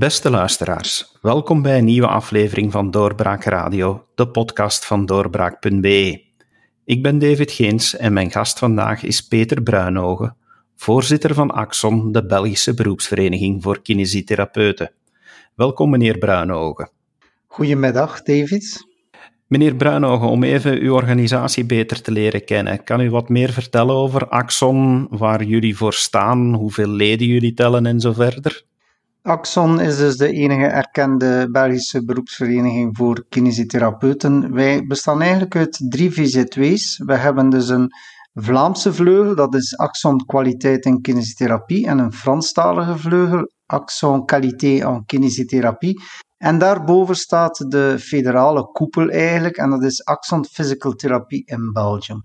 Beste luisteraars, welkom bij een nieuwe aflevering van Doorbraak Radio, de podcast van doorbraak.be. Ik ben David Geens en mijn gast vandaag is Peter Bruinogen, voorzitter van Axon, de Belgische beroepsvereniging voor kinesitherapeuten. Welkom, meneer Bruinogen. Goedemiddag, David. Meneer Bruinogen, om even uw organisatie beter te leren kennen, kan u wat meer vertellen over Axon, waar jullie voor staan, hoeveel leden jullie tellen en zo verder? Axon is dus de enige erkende Belgische beroepsvereniging voor kinesitherapeuten. Wij bestaan eigenlijk uit drie VZW's. We hebben dus een Vlaamse vleugel, dat is Axon Kwaliteit en Kinesietherapie, en een Franstalige vleugel, Axon Qualité en Kinesietherapie. En daarboven staat de federale koepel eigenlijk, en dat is Axon Physical Therapy in Belgium.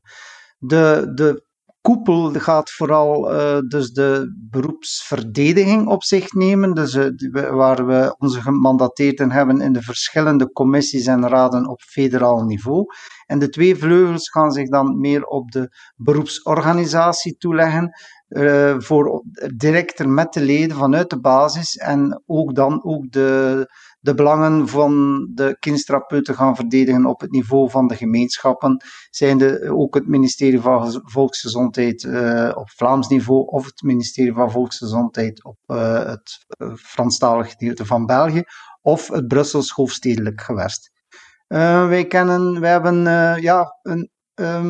De, de koepel gaat vooral uh, dus de beroepsverdediging op zich nemen, dus, uh, waar we onze gemandateerden hebben in de verschillende commissies en raden op federaal niveau. En de twee vleugels gaan zich dan meer op de beroepsorganisatie toeleggen, uh, voor directer met de leden vanuit de basis en ook dan ook de de belangen van de kindtherapeuten gaan verdedigen op het niveau van de gemeenschappen, zijnde ook het ministerie van Volksgezondheid uh, op Vlaams niveau of het ministerie van Volksgezondheid op uh, het uh, Franstalig gedeelte van België of het Brussels hoofdstedelijk gewest. wij, kennen, wij hebben ja, een,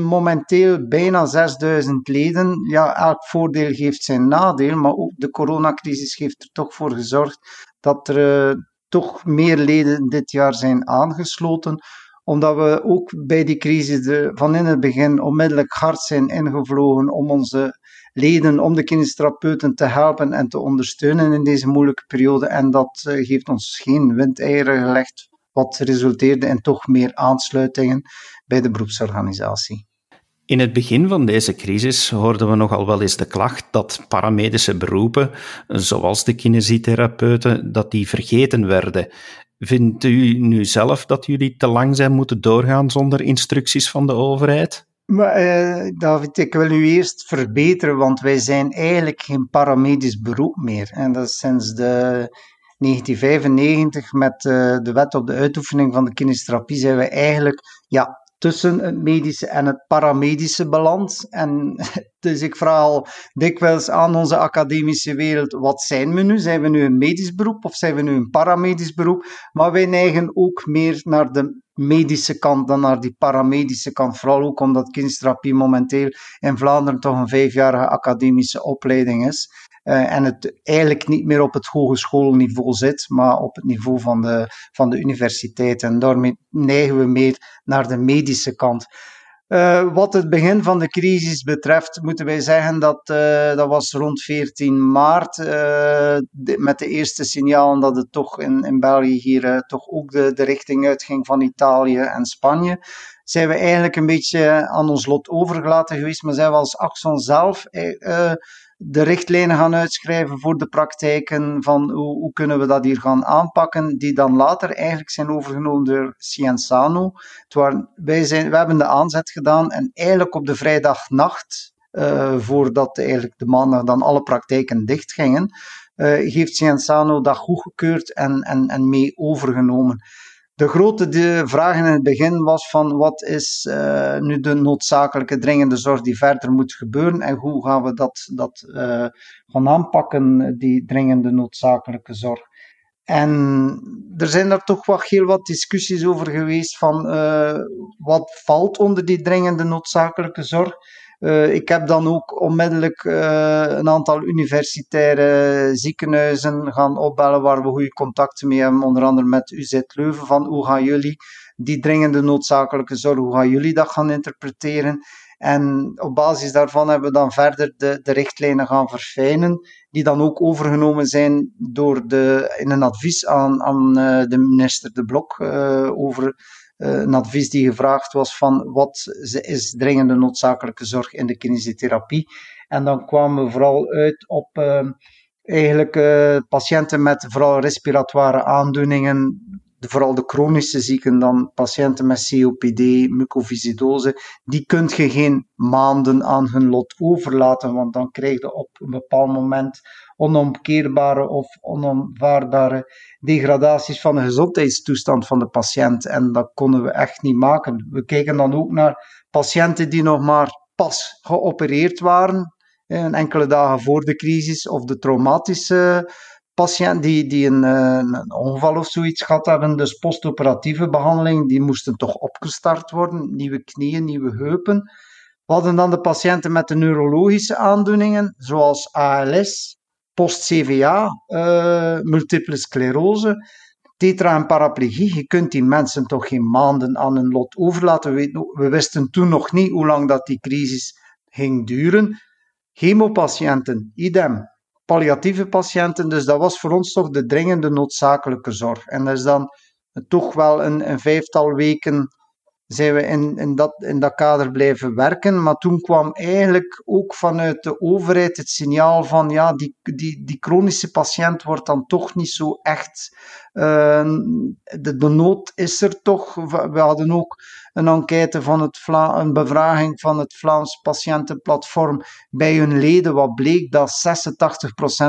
momenteel bijna 6000 leden. Ja, elk voordeel geeft zijn nadeel, maar ook de coronacrisis heeft er toch voor gezorgd dat er toch meer leden dit jaar zijn aangesloten, omdat we ook bij die crisis van in het begin onmiddellijk hard zijn ingevlogen om onze leden, om de kinestherapeuten te helpen en te ondersteunen in deze moeilijke periode. En dat heeft ons geen windeieren gelegd, wat resulteerde in toch meer aansluitingen bij de beroepsorganisatie. In het begin van deze crisis hoorden we nogal wel eens de klacht dat paramedische beroepen, zoals de kinesitherapeuten, dat die vergeten werden. Vindt u nu zelf dat jullie te lang zijn moeten doorgaan zonder instructies van de overheid? Maar, eh, David, ik wil u eerst verbeteren, want wij zijn eigenlijk geen paramedisch beroep meer. En dat is sinds de 1995 met uh, de wet op de uitoefening van de kinestherapie zijn we eigenlijk ja, tussen het medische en het paramedische balans. En dus ik vraag al dikwijls aan onze academische wereld, wat zijn we nu? Zijn we nu een medisch beroep of zijn we nu een paramedisch beroep? Maar wij neigen ook meer naar de medische kant dan naar die paramedische kant. Vooral ook omdat kindstherapie momenteel in Vlaanderen toch een vijfjarige academische opleiding is. Uh, en het eigenlijk niet meer op het hogeschoolniveau zit, maar op het niveau van de, van de universiteit. En daarmee neigen we meer naar de medische kant. Uh, wat het begin van de crisis betreft, moeten wij zeggen dat uh, dat was rond 14 maart, met de eerste signalen dat het toch in, in België hier toch ook de, de richting uitging van Italië en Spanje zijn we eigenlijk een beetje aan ons lot overgelaten geweest, maar zijn we als Axon zelf de richtlijnen gaan uitschrijven voor de praktijken van hoe, hoe, kunnen we dat hier gaan aanpakken, die dan later eigenlijk zijn overgenomen door Cienzano. wij, zijn, wij hebben de aanzet gedaan en eigenlijk op de vrijdagnacht, uh, voordat eigenlijk de maandag dan alle praktijken dicht gingen, uh, heeft Cienzano dat goedgekeurd en, en, en mee overgenomen. De grote de vraag in het begin was van wat is uh, nu de noodzakelijke dringende zorg die verder moet gebeuren en hoe gaan we dat, dat uh, gaan aanpakken, die dringende noodzakelijke zorg. En er zijn daar toch wel heel wat discussies over geweest van uh, wat valt onder die dringende noodzakelijke zorg. Uh, ik heb dan ook onmiddellijk uh, een aantal universitaire ziekenhuizen gaan opbellen waar we goede contacten mee hebben, onder andere met UZ Leuven, van hoe gaan jullie die dringende noodzakelijke zorg, hoe gaan jullie dat gaan interpreteren? En op basis daarvan hebben we dan verder de, de richtlijnen gaan verfijnen, die dan ook overgenomen zijn door de, in een advies aan, aan uh, de minister De Blok over uh, een advies die gevraagd was van wat is dringende noodzakelijke zorg in de kinesiotherapie. En dan kwamen we vooral uit op uh, eigenlijk uh, patiënten met vooral respiratoire aandoeningen, vooral de chronische zieken, dan patiënten met COPD, mucoviscidose, die kun je geen maanden aan hun lot overlaten, want dan krijg je op een bepaald moment onomkeerbare of onomvaardbare degradaties van de gezondheidstoestand van de patiënt. En dat konden we echt niet maken. We kijken dan ook naar patiënten die nog maar pas geopereerd waren, een enkele dagen voor de crisis, of de traumatische patiënt die, die een, een, ongeval of zoiets gehad hebben, dus postoperatieve behandeling, die moesten toch opgestart worden, nieuwe knieën, nieuwe heupen. We hadden dan de patiënten met de neurologische aandoeningen, zoals ALS, post-CVA, uh, multiple sclerose, tetra en paraplegie. Je kunt die mensen toch geen maanden aan hun lot overlaten. We, we wisten toen nog niet hoe lang dat die crisis ging duren. Chemopatiënten, idem. Palliatieve patiënten, dus dat was voor ons toch de dringende noodzakelijke zorg. En dat is dan toch wel een, een vijftal weken zijn we in, in, dat, in dat kader blijven werken. Maar toen kwam eigenlijk ook vanuit de overheid het signaal van ja, die, die, die chronische patiënt wordt dan toch niet zo echt. De, de nood is er toch. We hadden ook een enquête van het een bevraging van het Vlaams Patiëntenplatform bij hun leden, wat bleek dat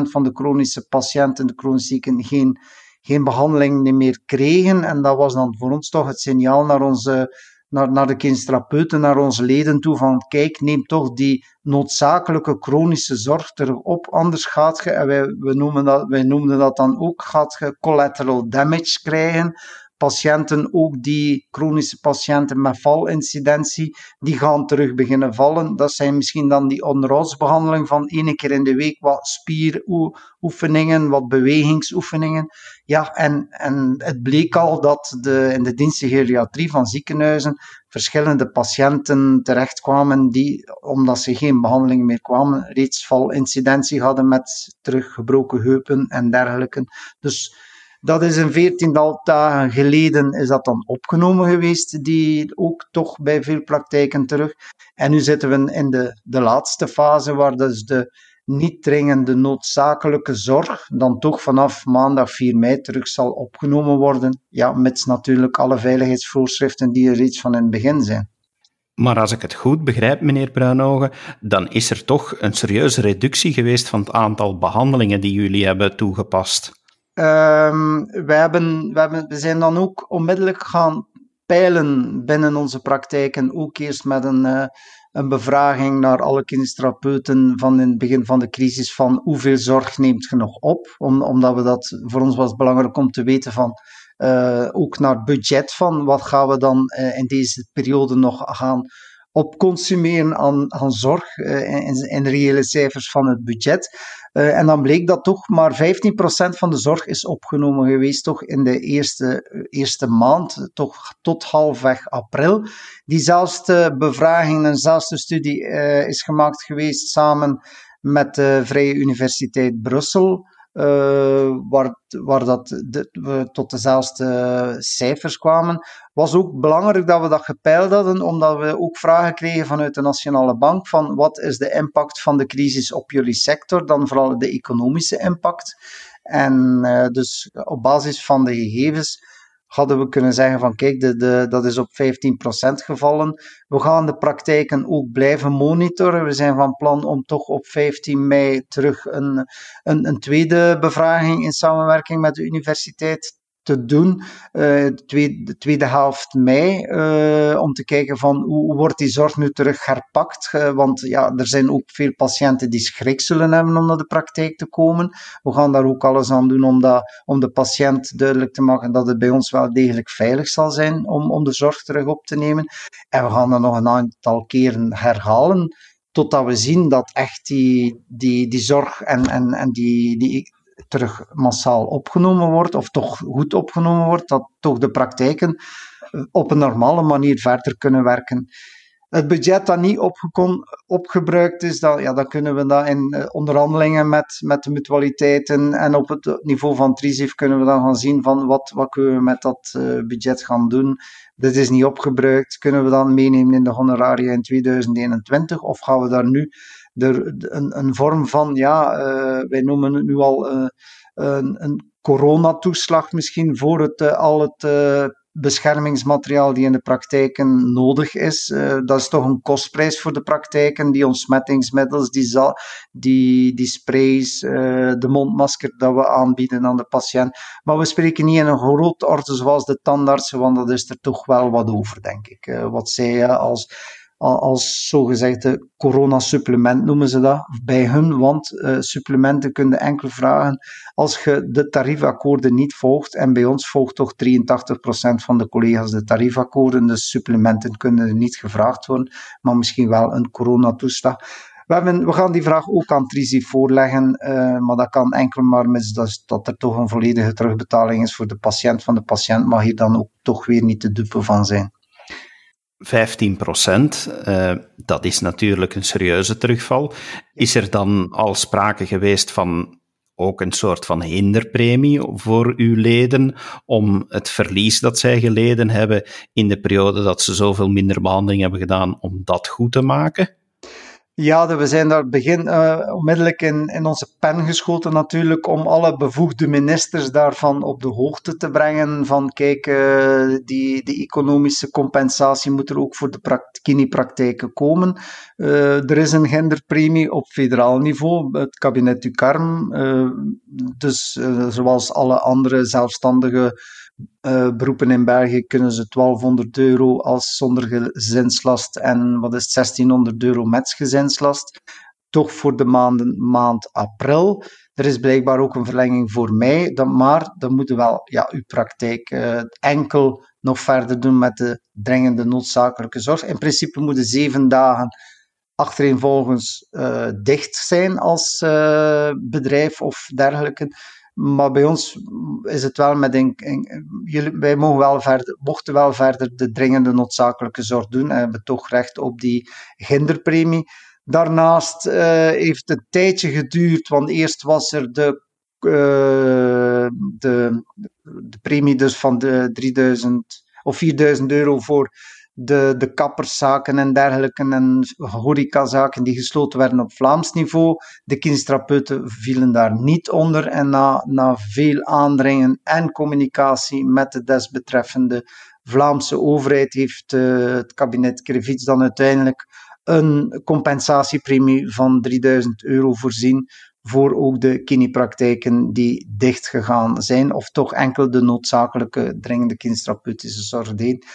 86% van de chronische patiënten, de chronische zieken, geen geen behandeling meer kregen. En dat was dan voor ons toch het signaal naar onze naar, naar de kindtherapeuten, naar onze leden toe van kijk, neem toch die noodzakelijke chronische zorg terug op, anders gaat je, en wij, we noemen dat, wij noemden dat dan ook, gaat je collateral damage krijgen, patiënten, ook die chronische patiënten met valincidentie, die gaan terug beginnen vallen. Dat zijn misschien dan die onderhoudsbehandeling van één keer in de week wat spieroefeningen, wat bewegingsoefeningen. Ja, en, en het bleek al dat de, in de diensten geriatrie van ziekenhuizen verschillende patiënten terechtkwamen die, omdat ze geen behandeling meer kwamen, reeds valincidentie hadden met teruggebroken heupen en dergelijke. Dus dat is een veertiental dagen geleden is dat dan opgenomen geweest, die ook toch bij veel praktijken terug. En nu zitten we in de, de laatste fase, waar dus de niet dringende noodzakelijke zorg dan toch vanaf maandag 4 mei terug zal opgenomen worden. Ja, mits natuurlijk alle veiligheidsvoorschriften die er reeds van in het begin zijn. Maar als ik het goed begrijp, meneer Bruinogen, dan is er toch een serieuze reductie geweest van het aantal behandelingen die jullie hebben toegepast. Um, we, hebben, we, hebben, we zijn dan ook onmiddellijk gaan peilen binnen onze praktijken, ook eerst met een, uh, een bevraging naar alle kinestherapeuten van in het begin van de crisis van hoeveel zorg neemt je nog op, Om, omdat we dat, voor ons was belangrijk om te weten van uh, ook naar budget van wat gaan we dan uh, in deze periode nog gaan op consumeren aan, aan zorg in, in reële cijfers van het budget. Uh, en dan bleek dat toch maar 15% van de zorg is opgenomen geweest, toch in de eerste, eerste maand, toch tot halfweg april. Diezelfde bevraging, eenzelfde studie uh, is gemaakt geweest samen met de Vrije Universiteit Brussel. Uh, waar, waar dat we tot dezelfde cijfers kwamen, was ook belangrijk dat we dat gepeild hadden, omdat we ook vragen kregen vanuit de Nationale Bank van wat is de impact van de crisis op jullie sector, dan vooral de economische impact. En uh, dus op basis van de gegevens hadden we kunnen zeggen van kijk, de, de, dat is op 15% gevallen. We gaan de praktijken ook blijven monitoren. We zijn van plan om toch op 15 mei terug een, een, een tweede bevraging in samenwerking met de universiteit te doen, uh, de, tweede, de, tweede, helft mei, uh, om te kijken van hoe, wordt die zorg nu terug herpakt. Uh, want ja, er zijn ook veel patiënten die schrik zullen hebben om naar de praktijk te komen. We gaan daar ook alles aan doen om, dat, om de patiënt duidelijk te maken dat het bij ons wel degelijk veilig zal zijn om, om de zorg terug op te nemen. En we gaan dat nog een aantal keren herhalen totdat we zien dat echt die, die, die zorg en, en, en die, die terug massaal opgenomen wordt, of toch goed opgenomen wordt, dat toch de praktijken eh, op een normale manier verder kunnen werken. Het budget dat niet opgebruikt is, dan, ja, dan kunnen we dat in eh, onderhandelingen met, met de mutualiteiten en op het niveau van TRISIF kunnen we dan gaan zien van wat, wat kunnen we met dat uh, budget gaan doen. Dit is niet opgebruikt, kunnen we dan meenemen in de honoraria in 2021 of gaan we daar nu er, een, een vorm van, ja, wij noemen het nu al een, een coronatoeslag misschien voor het, al het beschermingsmateriaal die in de praktijken nodig is. Dat is toch een kostprijs voor de praktijken, die ontsmettingsmiddels, die, die, die sprays, de mondmasker dat we aanbieden aan de patiënt. Maar we spreken niet in een groot orde zoals de tandartsen, want dat is er toch wel wat over, denk ik. Wat zij als als zogezegde coronasupplement noemen ze dat bij hun, want uh, supplementen kunnen enkel vragen als je de tariefakkoorden niet volgt. En bij ons volgt toch 83% van de collega's de tariefakkoorden, dus supplementen kunnen niet gevraagd worden, maar misschien wel een coronatoeslag. We, hebben, we gaan die vraag ook aan Trizi voorleggen, uh, maar dat kan enkel maar met dat, dat er toch een volledige terugbetaling is voor de patiënt. Van de patiënt mag hier dan ook toch weer niet te dupe van zijn. 15 procent, uh, dat is natuurlijk een serieuze terugval. Is er dan al sprake geweest van ook een soort van hinderpremie voor uw leden om het verlies dat zij geleden hebben in de periode dat ze zoveel minder behandeling hebben gedaan, om dat goed te maken? Ja, we zijn daar begin uh, onmiddellijk in, in onze pen geschoten natuurlijk om alle bevoegde ministers daarvan op de hoogte te brengen van kijk, uh, die, die economische compensatie moet er ook voor de kinipraktijken komen. Uh, er is een genderpremie op federaal niveau, het kabinet Ducarme, dus zoals alle andere zelfstandige uh, beroepen in België kunnen ze 1200 euro als zonder gezinslast en wat is 1600 euro met gezinslast. Toch voor de maanden, maand april. Er is blijkbaar ook een verlenging voor mei, maar dan moeten wel ja, uw praktijk uh, enkel nog verder doen met de dringende noodzakelijke zorg. In principe moeten zeven dagen achtereenvolgens uh, dicht zijn als bedrijf of dergelijke. Maar bij ons is het wel met een. jullie, wij mogen wel verder, mochten wel verder de dringende noodzakelijke zorg doen en hebben toch recht op die hinderpremie. Daarnaast uh, heeft het een tijdje geduurd, want eerst was er de, uh, de, de premie dus van de 3000 of 4000 euro voor de, de kapperszaken en dergelijke en horecazaken die gesloten werden op Vlaams niveau. De kinestherapeuten vielen daar niet onder en na, na veel aandringen en communicatie met de desbetreffende Vlaamse overheid heeft uh, het kabinet Krevits dan uiteindelijk een compensatiepremie van 3000 euro voorzien voor ook de kinepraktijken die dicht gegaan zijn, of toch enkel de noodzakelijke dringende kinestherapeutische zorg deden.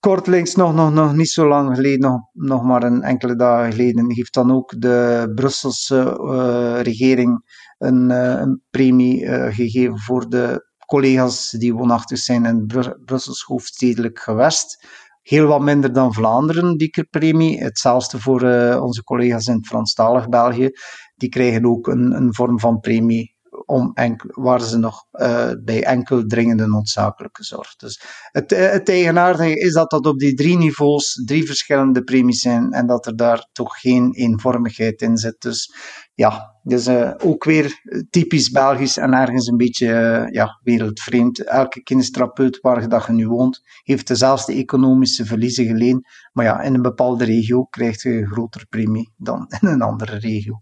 Kortlings, nog, nog, nog niet zo lang geleden, nog, nog maar een enkele dagen geleden, heeft dan ook de Brusselse uh, regering een, uh, een premie uh, gegeven voor de collega's die woonachtig zijn in Br Brussels hoofdstedelijk gewest. Heel wat minder dan Vlaanderen, die premie. Hetzelfde voor onze collega's in Franstalig België. Die krijgen ook een, een vorm van premie om waar ze nog uh, bij enkel dringende noodzakelijke zorg. Dus het, eh, het eigenaardige is dat dat op die drie niveaus drie verschillende premies zijn en dat er daar toch geen eenvormigheid in zit. Dus ja, dus ook weer typisch Belgisch en ergens een beetje ja, wereldvreemd. Elke kindertherapeut waar je, dat je nu woont, heeft dezelfde economische verliezen geleend. Maar ja, in een bepaalde regio krijg je een grotere premie dan in een andere regio.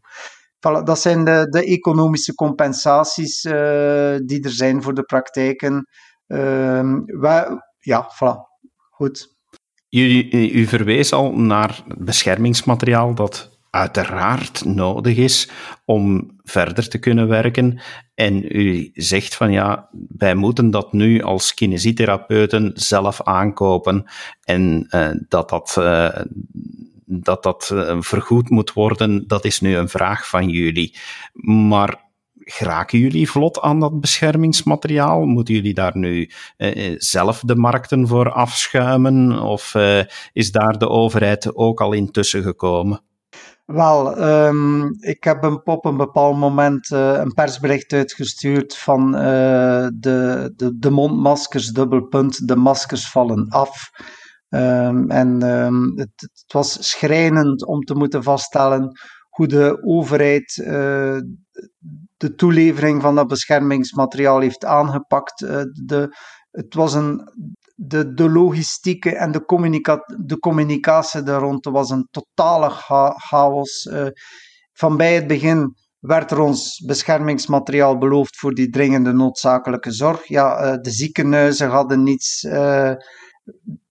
Dat zijn de, de economische compensaties uh, die er zijn voor de praktijken. Wij, ja, voilà. Goed. U, u verwees al naar beschermingsmateriaal dat uiteraard nodig is om verder te kunnen werken. En u zegt van ja, wij moeten dat nu als kinesitherapeuten zelf aankopen en uh, dat dat dat dat eh, vergoed moet worden, dat is nu een vraag van jullie. Maar geraken jullie vlot aan dat beschermingsmateriaal? Moeten jullie daar nu eh, eh zelf de markten voor afschuimen? Of eh, is daar de overheid ook al intussen gekomen? Wel, um, ik heb een, op een bepaald moment uh, een persbericht uitgestuurd van de, de, de mondmaskers, dubbelpunt, de maskers vallen af. Um, en um, het, het, was schrijnend om te moeten vaststellen hoe de overheid uh, de toelevering van dat beschermingsmateriaal heeft aangepakt. Uh, de, het was een, de, de logistieke en de, communica de communicatie daar was een totale chaos. Uh, van bij het begin werd er ons beschermingsmateriaal beloofd voor die dringende noodzakelijke zorg. Ja, eh, de ziekenhuizen hadden niets.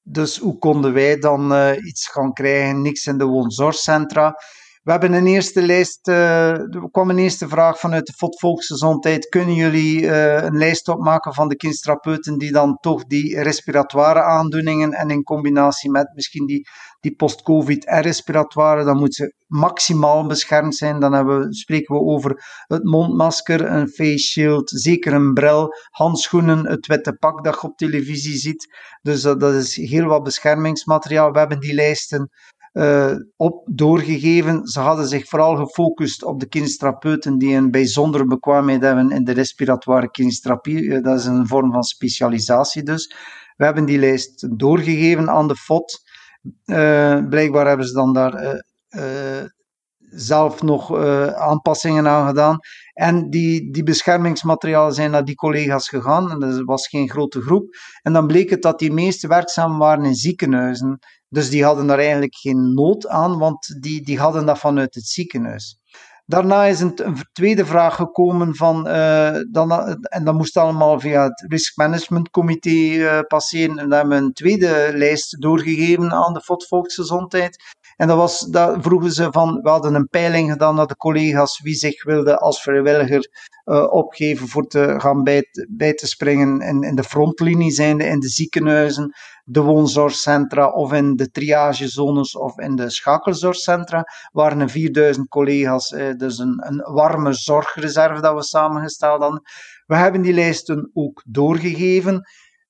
Dus hoe konden wij dan uh, iets gaan krijgen? Niks in de woonzorgcentra. We hebben een eerste lijst, uh, er kwam een eerste vraag vanuit de FOD Volksgezondheid. Kunnen jullie uh, een lijst opmaken van de kindstrapeuten die dan toch die respiratoire aandoeningen en in combinatie met misschien die, die post-covid respiratoire, dan moeten ze maximaal beschermd zijn. Dan hebben we, spreken we over het mondmasker, een face shield, zeker een bril, handschoenen, het witte pak dat je op televisie ziet. Dus dat, is heel wat beschermingsmateriaal. We hebben die lijsten uh, op doorgegeven. Ze hadden zich vooral gefocust op de kinestherapeuten die een bijzondere bekwaamheid hebben in de respiratoire kinestherapie. Uh, dat is een vorm van specialisatie dus. We hebben die lijst doorgegeven aan de FOD. Uh, blijkbaar hebben ze dan daar zelf nog aanpassingen aan gedaan. En die, die beschermingsmaterialen zijn naar die collega's gegaan. En dat was geen grote groep. En dan bleek het dat die meeste werkzaam waren in ziekenhuizen. Dus die hadden daar eigenlijk geen nood aan, want die, die hadden dat vanuit het ziekenhuis. Daarna is een, een tweede vraag gekomen van, uh, dan, en dat moest allemaal via het Risk Management Comité uh, passeren. En daar hebben we een tweede lijst doorgegeven aan de FOD Volksgezondheid. En dat was, dat vroegen ze van, we hadden een peiling gedaan naar de collega's wie zich wilde als vrijwilliger uh, opgeven voor te gaan bij, bij te springen in, in de frontlinie zijnde in de ziekenhuizen, de woonzorgcentra of in de triagezones of in de schakelzorgcentra, waren er 4000 collega's, eh, dus een, een warme zorgreserve dat we samengesteld hadden. We hebben die lijsten ook doorgegeven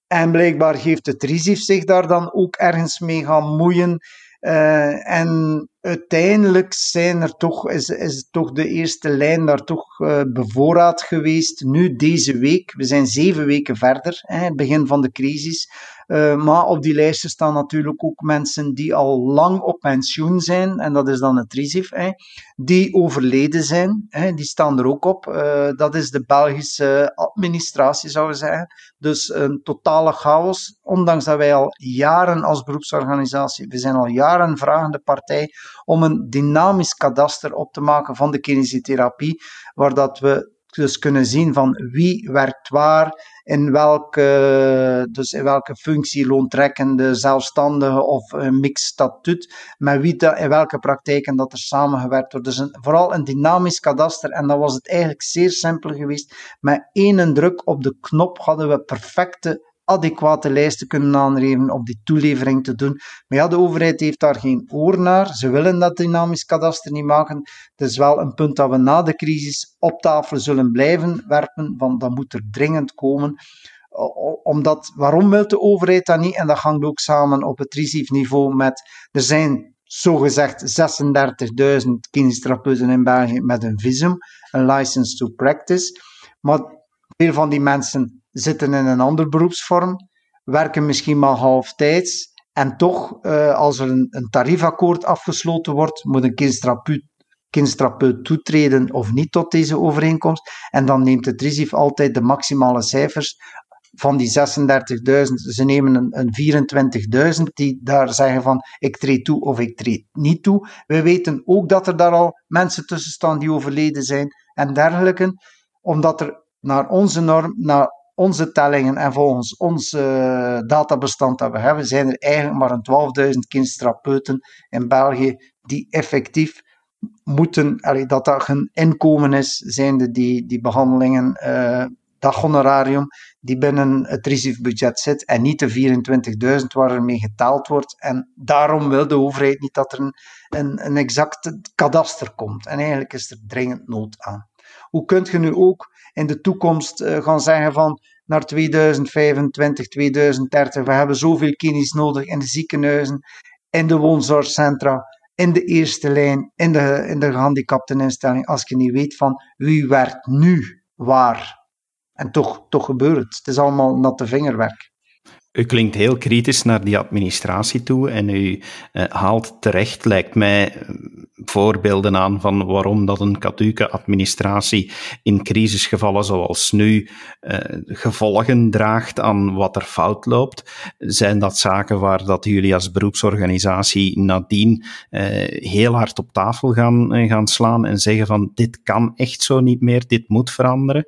en blijkbaar heeft het RISIF zich daar dan ook ergens mee gaan moeien. Uh, en uiteindelijk zijn er toch, is, is toch de eerste lijn daar toch uh, bevoorraad geweest. Nu deze week, we zijn zeven weken verder, hè, het begin van de crisis. Uh, maar op die lijsten staan natuurlijk ook mensen die al lang op pensioen zijn, en dat is dan het RISIF, hè, die overleden zijn. Hè, die staan er ook op. Uh, dat is de Belgische administratie, zou je zeggen. Dus een totale chaos, ondanks dat wij al jaren als beroepsorganisatie, we zijn al jaren vragende partij om een dynamisch kadaster op te maken van de kinesiotherapie, waar dat we dus kunnen zien van wie werkt waar, in welke, dus in welke functie loontrekkende, zelfstandige of een mix statuut, met wie dat, in welke praktijken dat er samengewerkt wordt. Dus vooral een dynamisch kadaster en dan was het eigenlijk zeer simpel geweest. Met één druk op de knop hadden we perfecte adequate lijsten kunnen aangeven op die toelevering te doen. Maar ja, de overheid heeft daar geen oor naar. Ze willen dat dynamisch kadaster niet maken. Het is wel een punt dat we na de crisis op tafel zullen blijven werpen, want dat moet er dringend komen. Omdat, waarom wil de overheid dat niet? En dat hangt ook samen op het risiconiveau met, er zijn zogezegd 36.000 kinestherapeuten in België met een visum, een license to practice. Maar veel van die mensen zitten in een andere beroepsvorm, werken misschien maar halftijds. En toch, uh, als er een, een, tariefakkoord afgesloten wordt, moet een kindstrapeut, kindstrapeut toetreden of niet tot deze overeenkomst. En dan neemt het RISIF altijd de maximale cijfers van die 36.000. Ze nemen een, een 24.000 die daar zeggen van ik treed toe of ik treed niet toe. We weten ook dat er daar al mensen tussen staan die overleden zijn en dergelijke. Omdat er naar onze norm, naar onze tellingen en volgens ons databestand dat we hebben, zijn er eigenlijk maar een 12.000 kindstrapeuten in België die effectief moeten, allee, dat dat een inkomen is, zijnde die, die behandelingen, uh, dat honorarium, die binnen het risicobudget zit en niet de 24.000 waar er mee getaald wordt. En daarom wil de overheid niet dat er een, een, een exact kadaster komt. En eigenlijk is er dringend nood aan. Hoe kunt je nu ook in de toekomst uh, gaan zeggen van naar 2025, 2030, we hebben zoveel kines nodig in de ziekenhuizen, in de woonzorgcentra, in de eerste lijn, in de, in de gehandicapteninstelling, als je niet weet van wie werkt nu waar. En toch, toch gebeurt het. Het is allemaal natte vingerwerk. U klinkt heel kritisch naar die administratie toe en u uh, haalt terecht, lijkt mij, eh, voorbeelden aan van waarom dat een katholieke administratie in crisisgevallen zoals nu uh, gevolgen draagt aan wat er fout loopt. Zijn dat zaken waar dat jullie als beroepsorganisatie nadien heel hard op tafel gaan, gaan slaan en zeggen van dit kan echt zo niet meer, dit moet veranderen?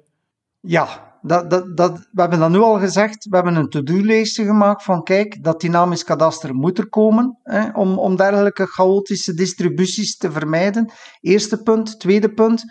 Ja, dat, dat, dat, we hebben dat nu al gezegd. We hebben een to-do-lijstje gemaakt van kijk, dat dynamisch kadaster moet er komen hè, om, om dergelijke chaotische distributies te vermijden. Eerste punt. Tweede punt.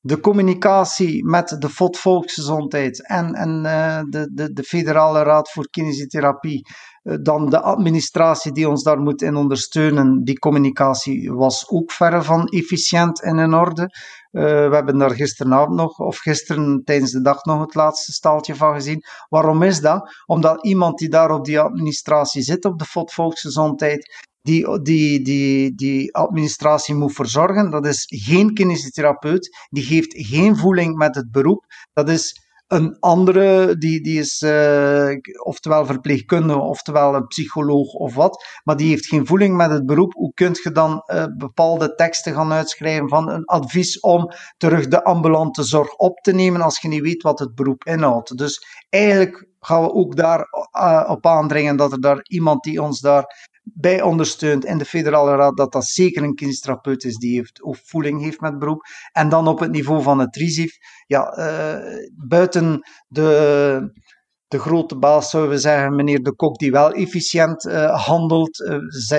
De communicatie met de FOD Volksgezondheid en, en uh, de, de, de Federale Raad voor Kinesiotherapie eh, dan de administratie die ons daar moet in ondersteunen, die communicatie was ook verre van efficiënt en in orde. Uh, we hebben daar gisteravond nog, of gisteren tijdens de dag nog het laatste staaltje van gezien. Waarom is dat? Omdat iemand die daar op die administratie zit, op de FOD Volksgezondheid, die, die, die, die administratie moet verzorgen. Dat is geen kinesitherapeut, die geeft geen voeling met het beroep. Dat is een andere, die, die is uh, oftewel verpleegkundige, oftewel een psycholoog of wat, maar die heeft geen voeling met het beroep. Hoe kun je dan uh, bepaalde teksten gaan uitschrijven van een advies om terug de ambulante zorg op te nemen als je niet weet wat het beroep inhoudt? Dus eigenlijk gaan we ook daar uh, op aandringen dat er daar iemand die ons daar bij ondersteunt in de federale raad, dat dat zeker een kinestherapeut is die heeft, of voeling heeft met beroep. En dan op het niveau van het RISIF, ja, uh, buiten de, de grote baas, zouden we zeggen, meneer De Kok, die wel efficiënt uh, handelt, uh,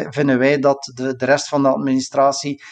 vinden wij dat de, de rest van de administratie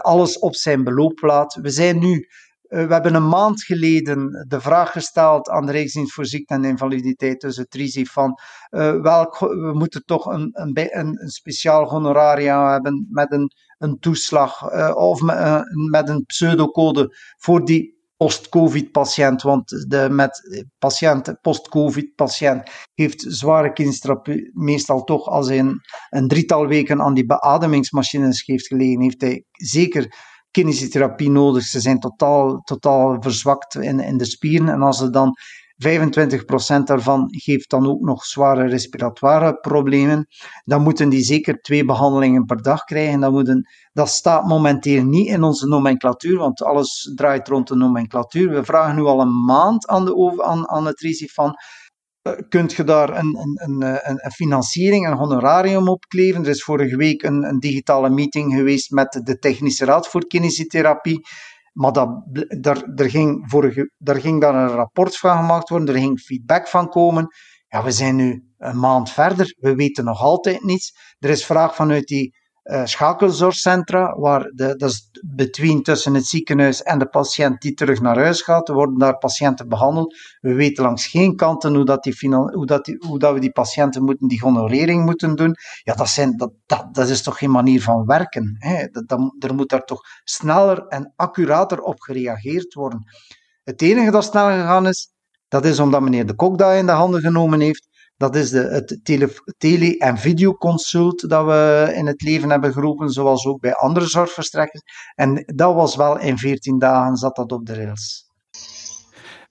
alles op zijn beloop laat. We zijn nu eh, we hebben een maand geleden de vraag gesteld aan de Rijksdienst voor Ziekte en Invaliditeit, dus het RISI, van uh, we moeten toch een, een, een, speciaal honoraria hebben met een, een toeslag uh, of met, uh, met een pseudocode voor die post-COVID-patiënt, want de met patiënt, post-COVID-patiënt heeft zware kindstrapie meestal toch als hij een, een drietal weken aan die beademingsmachines heeft gelegen, heeft hij zeker kinesiotherapie nodig. Ze zijn totaal, totaal verzwakt in, in de spieren. En als ze dan 25% daarvan geeft dan ook nog zware respiratoire problemen. Dan moeten die zeker twee behandelingen per dag krijgen. Dat, moeten, dat staat momenteel niet in onze nomenclatuur, want alles draait rond de nomenclatuur. We vragen nu al een maand aan, de, aan, aan het van kunt je daar een, een, een, een, financiering, een honorarium op kleven. Er is vorige week een, een digitale meeting geweest met de Technische Raad voor Kinesiotherapie. Maar dat, daar, daar, ging vorige, daar ging daar een rapport van gemaakt worden, er ging feedback van komen. Ja, we zijn nu een maand verder, we weten nog altijd niets. Er is vraag vanuit die uh, schakelzorgcentra, waar de, dat is between tussen het ziekenhuis en de patiënt die terug naar huis gaat. Worden daar patiënten behandeld. We weten langs geen kanten hoe, dat die, hoe, dat hoe dat we die patiënten moeten, die honorering moeten doen. Ja, dat, zijn, dat, dat, dat is toch geen manier van werken. Hè? Dat, er moet daar toch sneller en accurater op gereageerd worden. Het enige dat snel gegaan is, dat is omdat meneer De Kok dat in de handen genomen heeft. Dat is de, het tele-, tele en videoconsult dat we in het leven hebben geroepen, zoals ook bij andere zorgverstrekkers. En dat was wel in 14 dagen zat dat op de rails.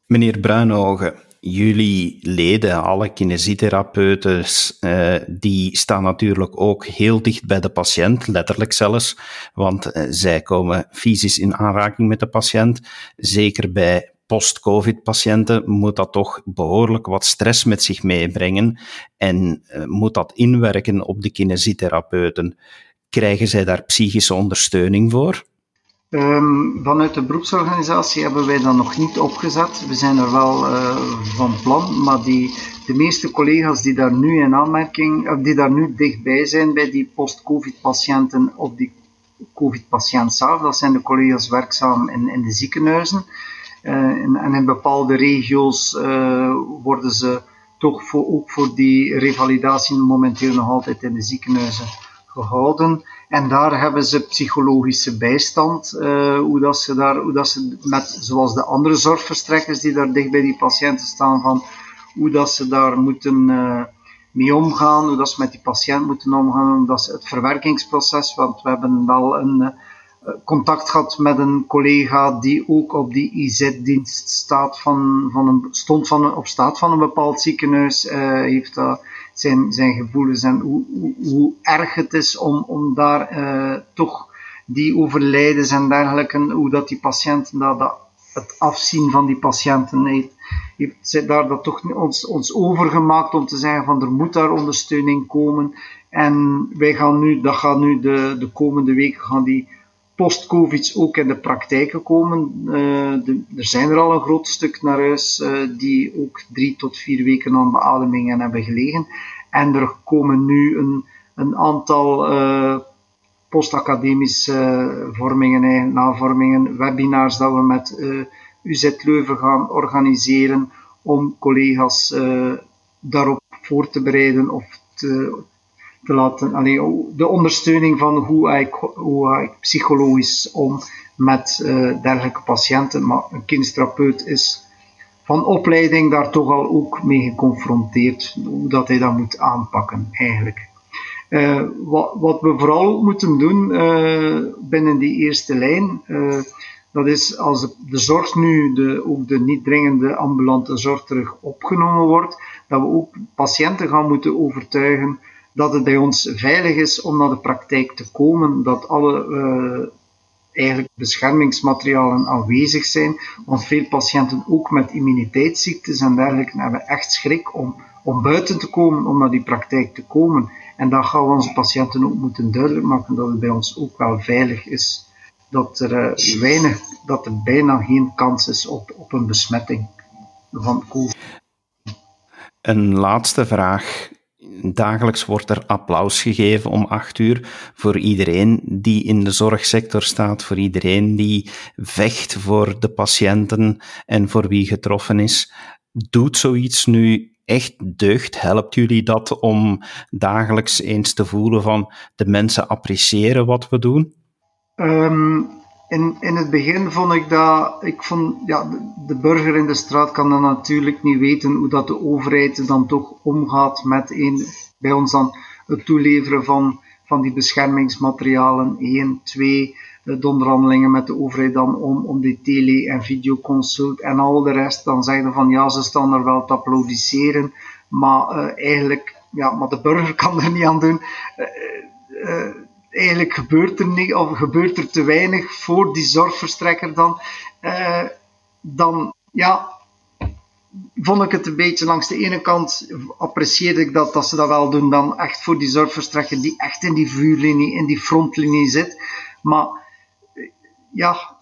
Meneer Bruinogen, jullie leden, alle kinesitherapeuten, eh, die staan natuurlijk ook heel dicht bij de patiënt, letterlijk zelfs, want eh, zij komen fysisch in aanraking met de patiënt. Zeker bij post-COVID-patiënten moet dat toch behoorlijk wat stress met zich meebrengen en uh, moet dat inwerken op de kinesitherapeuten. Krijgen zij daar psychische ondersteuning voor? Um, vanuit de beroepsorganisatie hebben wij dat nog niet opgezet. We zijn er wel uh, van plan, maar die, de meeste collega's die daar nu in aanmerking, of die daar nu dichtbij zijn bij die post-COVID-patiënten of die COVID-patiënt zelf, dat zijn de collega's werkzaam in, in de ziekenhuizen. Eh, en, en, in bepaalde regio's eh, worden ze toch voor, ook voor die revalidatie momenteel nog altijd in de ziekenhuizen gehouden. En daar hebben ze psychologische bijstand, uh, hoe, dat ze daar, hoe dat ze met, zoals de andere zorgverstrekkers die daar dicht bij die patiënten staan, van hoe dat ze daar moeten mee omgaan, hoe dat ze met die patiënt moeten omgaan, hoe dat ze het verwerkingsproces, want we hebben wel een eh, contact gehad met een collega die ook op die IZ-dienst staat van, van een, stond van op staat van een bepaald ziekenhuis. Uh, heeft, uh, zijn, zijn gevoelens en hoe, hoe, hoe erg het is om, om daar uh, toch die overlijdens en dergelijke, hoe dat die patiënten, dat, dat, het afzien van die patiënten heeft, heeft daar dat toch ons, ons overgemaakt om te zeggen van er moet daar ondersteuning komen. En wij gaan nu, dat gaat nu de, de komende weken gaan die post-covid ook in de praktijken komen. Uh, de, er zijn er al een groot stuk naar huis uh, die ook drie tot vier weken aan beademingen hebben gelegen. En er komen nu een, een aantal uh, postacademische vormingen, navormingen, webinars dat we met UZ Leuven gaan organiseren om collega's daarop voor te bereiden of te, te laten, allee, de ondersteuning van hoe ik, hoe ik psychologisch om met uh, dergelijke patiënten. Maar een kindtherapeut is van opleiding daar toch al ook mee geconfronteerd, hoe dat hij dat moet aanpakken eigenlijk. Uh, wat, wat, we vooral moeten doen uh, binnen die eerste lijn, dat is als de, de zorg nu, de, ook de niet dringende ambulante zorg terug opgenomen wordt, dat we ook patiënten gaan moeten overtuigen dat het bij ons veilig is om naar de praktijk te komen, dat alle uh, eigenlijk beschermingsmaterialen aanwezig zijn, want veel patiënten ook met immuniteitsziektes en dergelijke hebben echt schrik om, om buiten te komen, om naar die praktijk te komen. En dan gaan we onze patiënten ook moeten duidelijk maken dat het bij ons ook wel veilig is. Dat er uh, weinig, dat er bijna geen kans is op, op een besmetting van COVID. Een laatste vraag dagelijks wordt er applaus gegeven om acht uur voor iedereen die in de zorgsector staat, voor iedereen die vecht voor de patiënten en voor wie getroffen is. Doet zoiets nu echt deugd? Helpt jullie dat om dagelijks eens te voelen van de mensen appreciëren wat we doen? Um, in, in het begin vond ik dat, ik vond, ja, de, burger in de straat kan dan natuurlijk niet weten hoe dat de overheid dan toch omgaat met een, bij ons dan het toeleveren van, van die beschermingsmaterialen. 1, 2, de onderhandelingen met de overheid dan om, om die tele- en videoconsult en al de rest. Dan zeggen van ja, ze staan er wel te applaudisseren, maar uh, eigenlijk, ja, maar de burger kan er niet aan doen. Uh, eigenlijk gebeurt er, niet, of gebeurt er te weinig voor die zorgverstrekker dan. Uh, dan ja, vond ik het een beetje langs de ene kant apprecieerde ik dat, dat ze dat wel doen dan echt voor die zorgverstrekker die echt in die vuurlinie, in die frontlinie zit. Maar ja,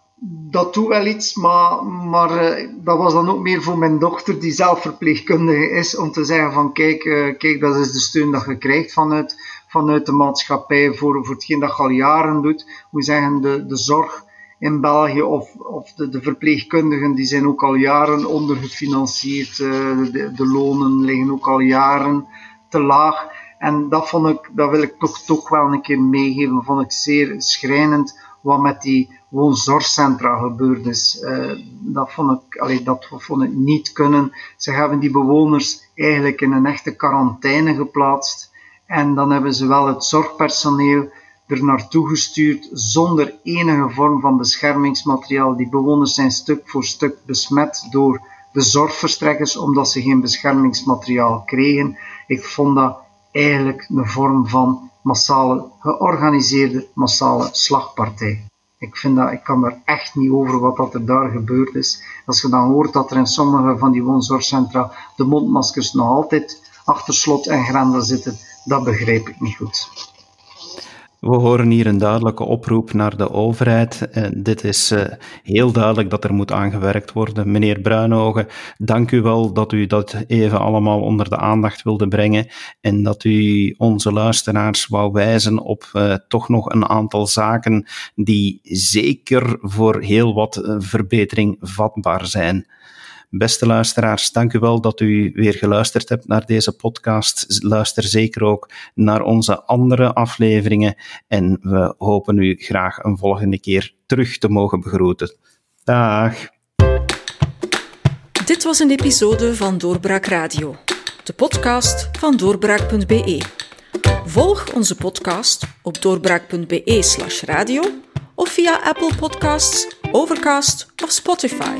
dat doet wel iets, maar, maar uh, dat was dan ook meer voor mijn dochter die zelf verpleegkundige is, om te zeggen van kijk, uh, kijk dat is de steun dat je krijgt vanuit vanuit de maatschappij voor, voor hetgeen dat je al jaren doet. We zeggen de, de zorg in België of, of de, de verpleegkundigen die zijn ook al jaren ondergefinancierd. Uh, de, de lonen liggen ook al jaren te laag. En dat, vond ik, dat wil ik toch, toch wel een keer meegeven. Vond ik zeer schrijnend wat met die woonzorgcentra gebeurd is. Uh, dat, vond ik, allee, dat vond ik niet kunnen. Ze hebben die bewoners eigenlijk in een echte quarantaine geplaatst. En dan hebben ze wel het zorgpersoneel er naartoe gestuurd zonder enige vorm van beschermingsmateriaal. Die bewoners zijn stuk voor stuk besmet door de zorgverstrekkers omdat ze geen beschermingsmateriaal kregen. Ik vond dat eigenlijk een vorm van massale, georganiseerde massale slagpartij. Ik, vind dat, ik kan er echt niet over wat dat er daar gebeurd is. Als je dan hoort dat er in sommige van die woonzorgcentra de mondmaskers nog altijd achter slot en grendel zitten, dat begrijp ik niet goed. We horen hier een duidelijke oproep naar de overheid. Uh, dit is uh, heel duidelijk dat er moet aangewerkt worden. Meneer Bruinogen, dank u wel dat u dat even allemaal onder de aandacht wilde brengen en dat u onze luisteraars wou wijzen op uh, toch nog een aantal zaken die zeker voor heel wat verbetering vatbaar zijn. Beste luisteraars, dank u wel dat u weer geluisterd hebt naar deze podcast. Luister zeker ook naar onze andere afleveringen en we hopen u graag een volgende keer terug te mogen begroeten. Dag. Dit was een episode van Doorbraak Radio, de podcast van doorbraak.be. Volg onze podcast op doorbraak.be/radio of via Apple Podcasts, Overcast of Spotify.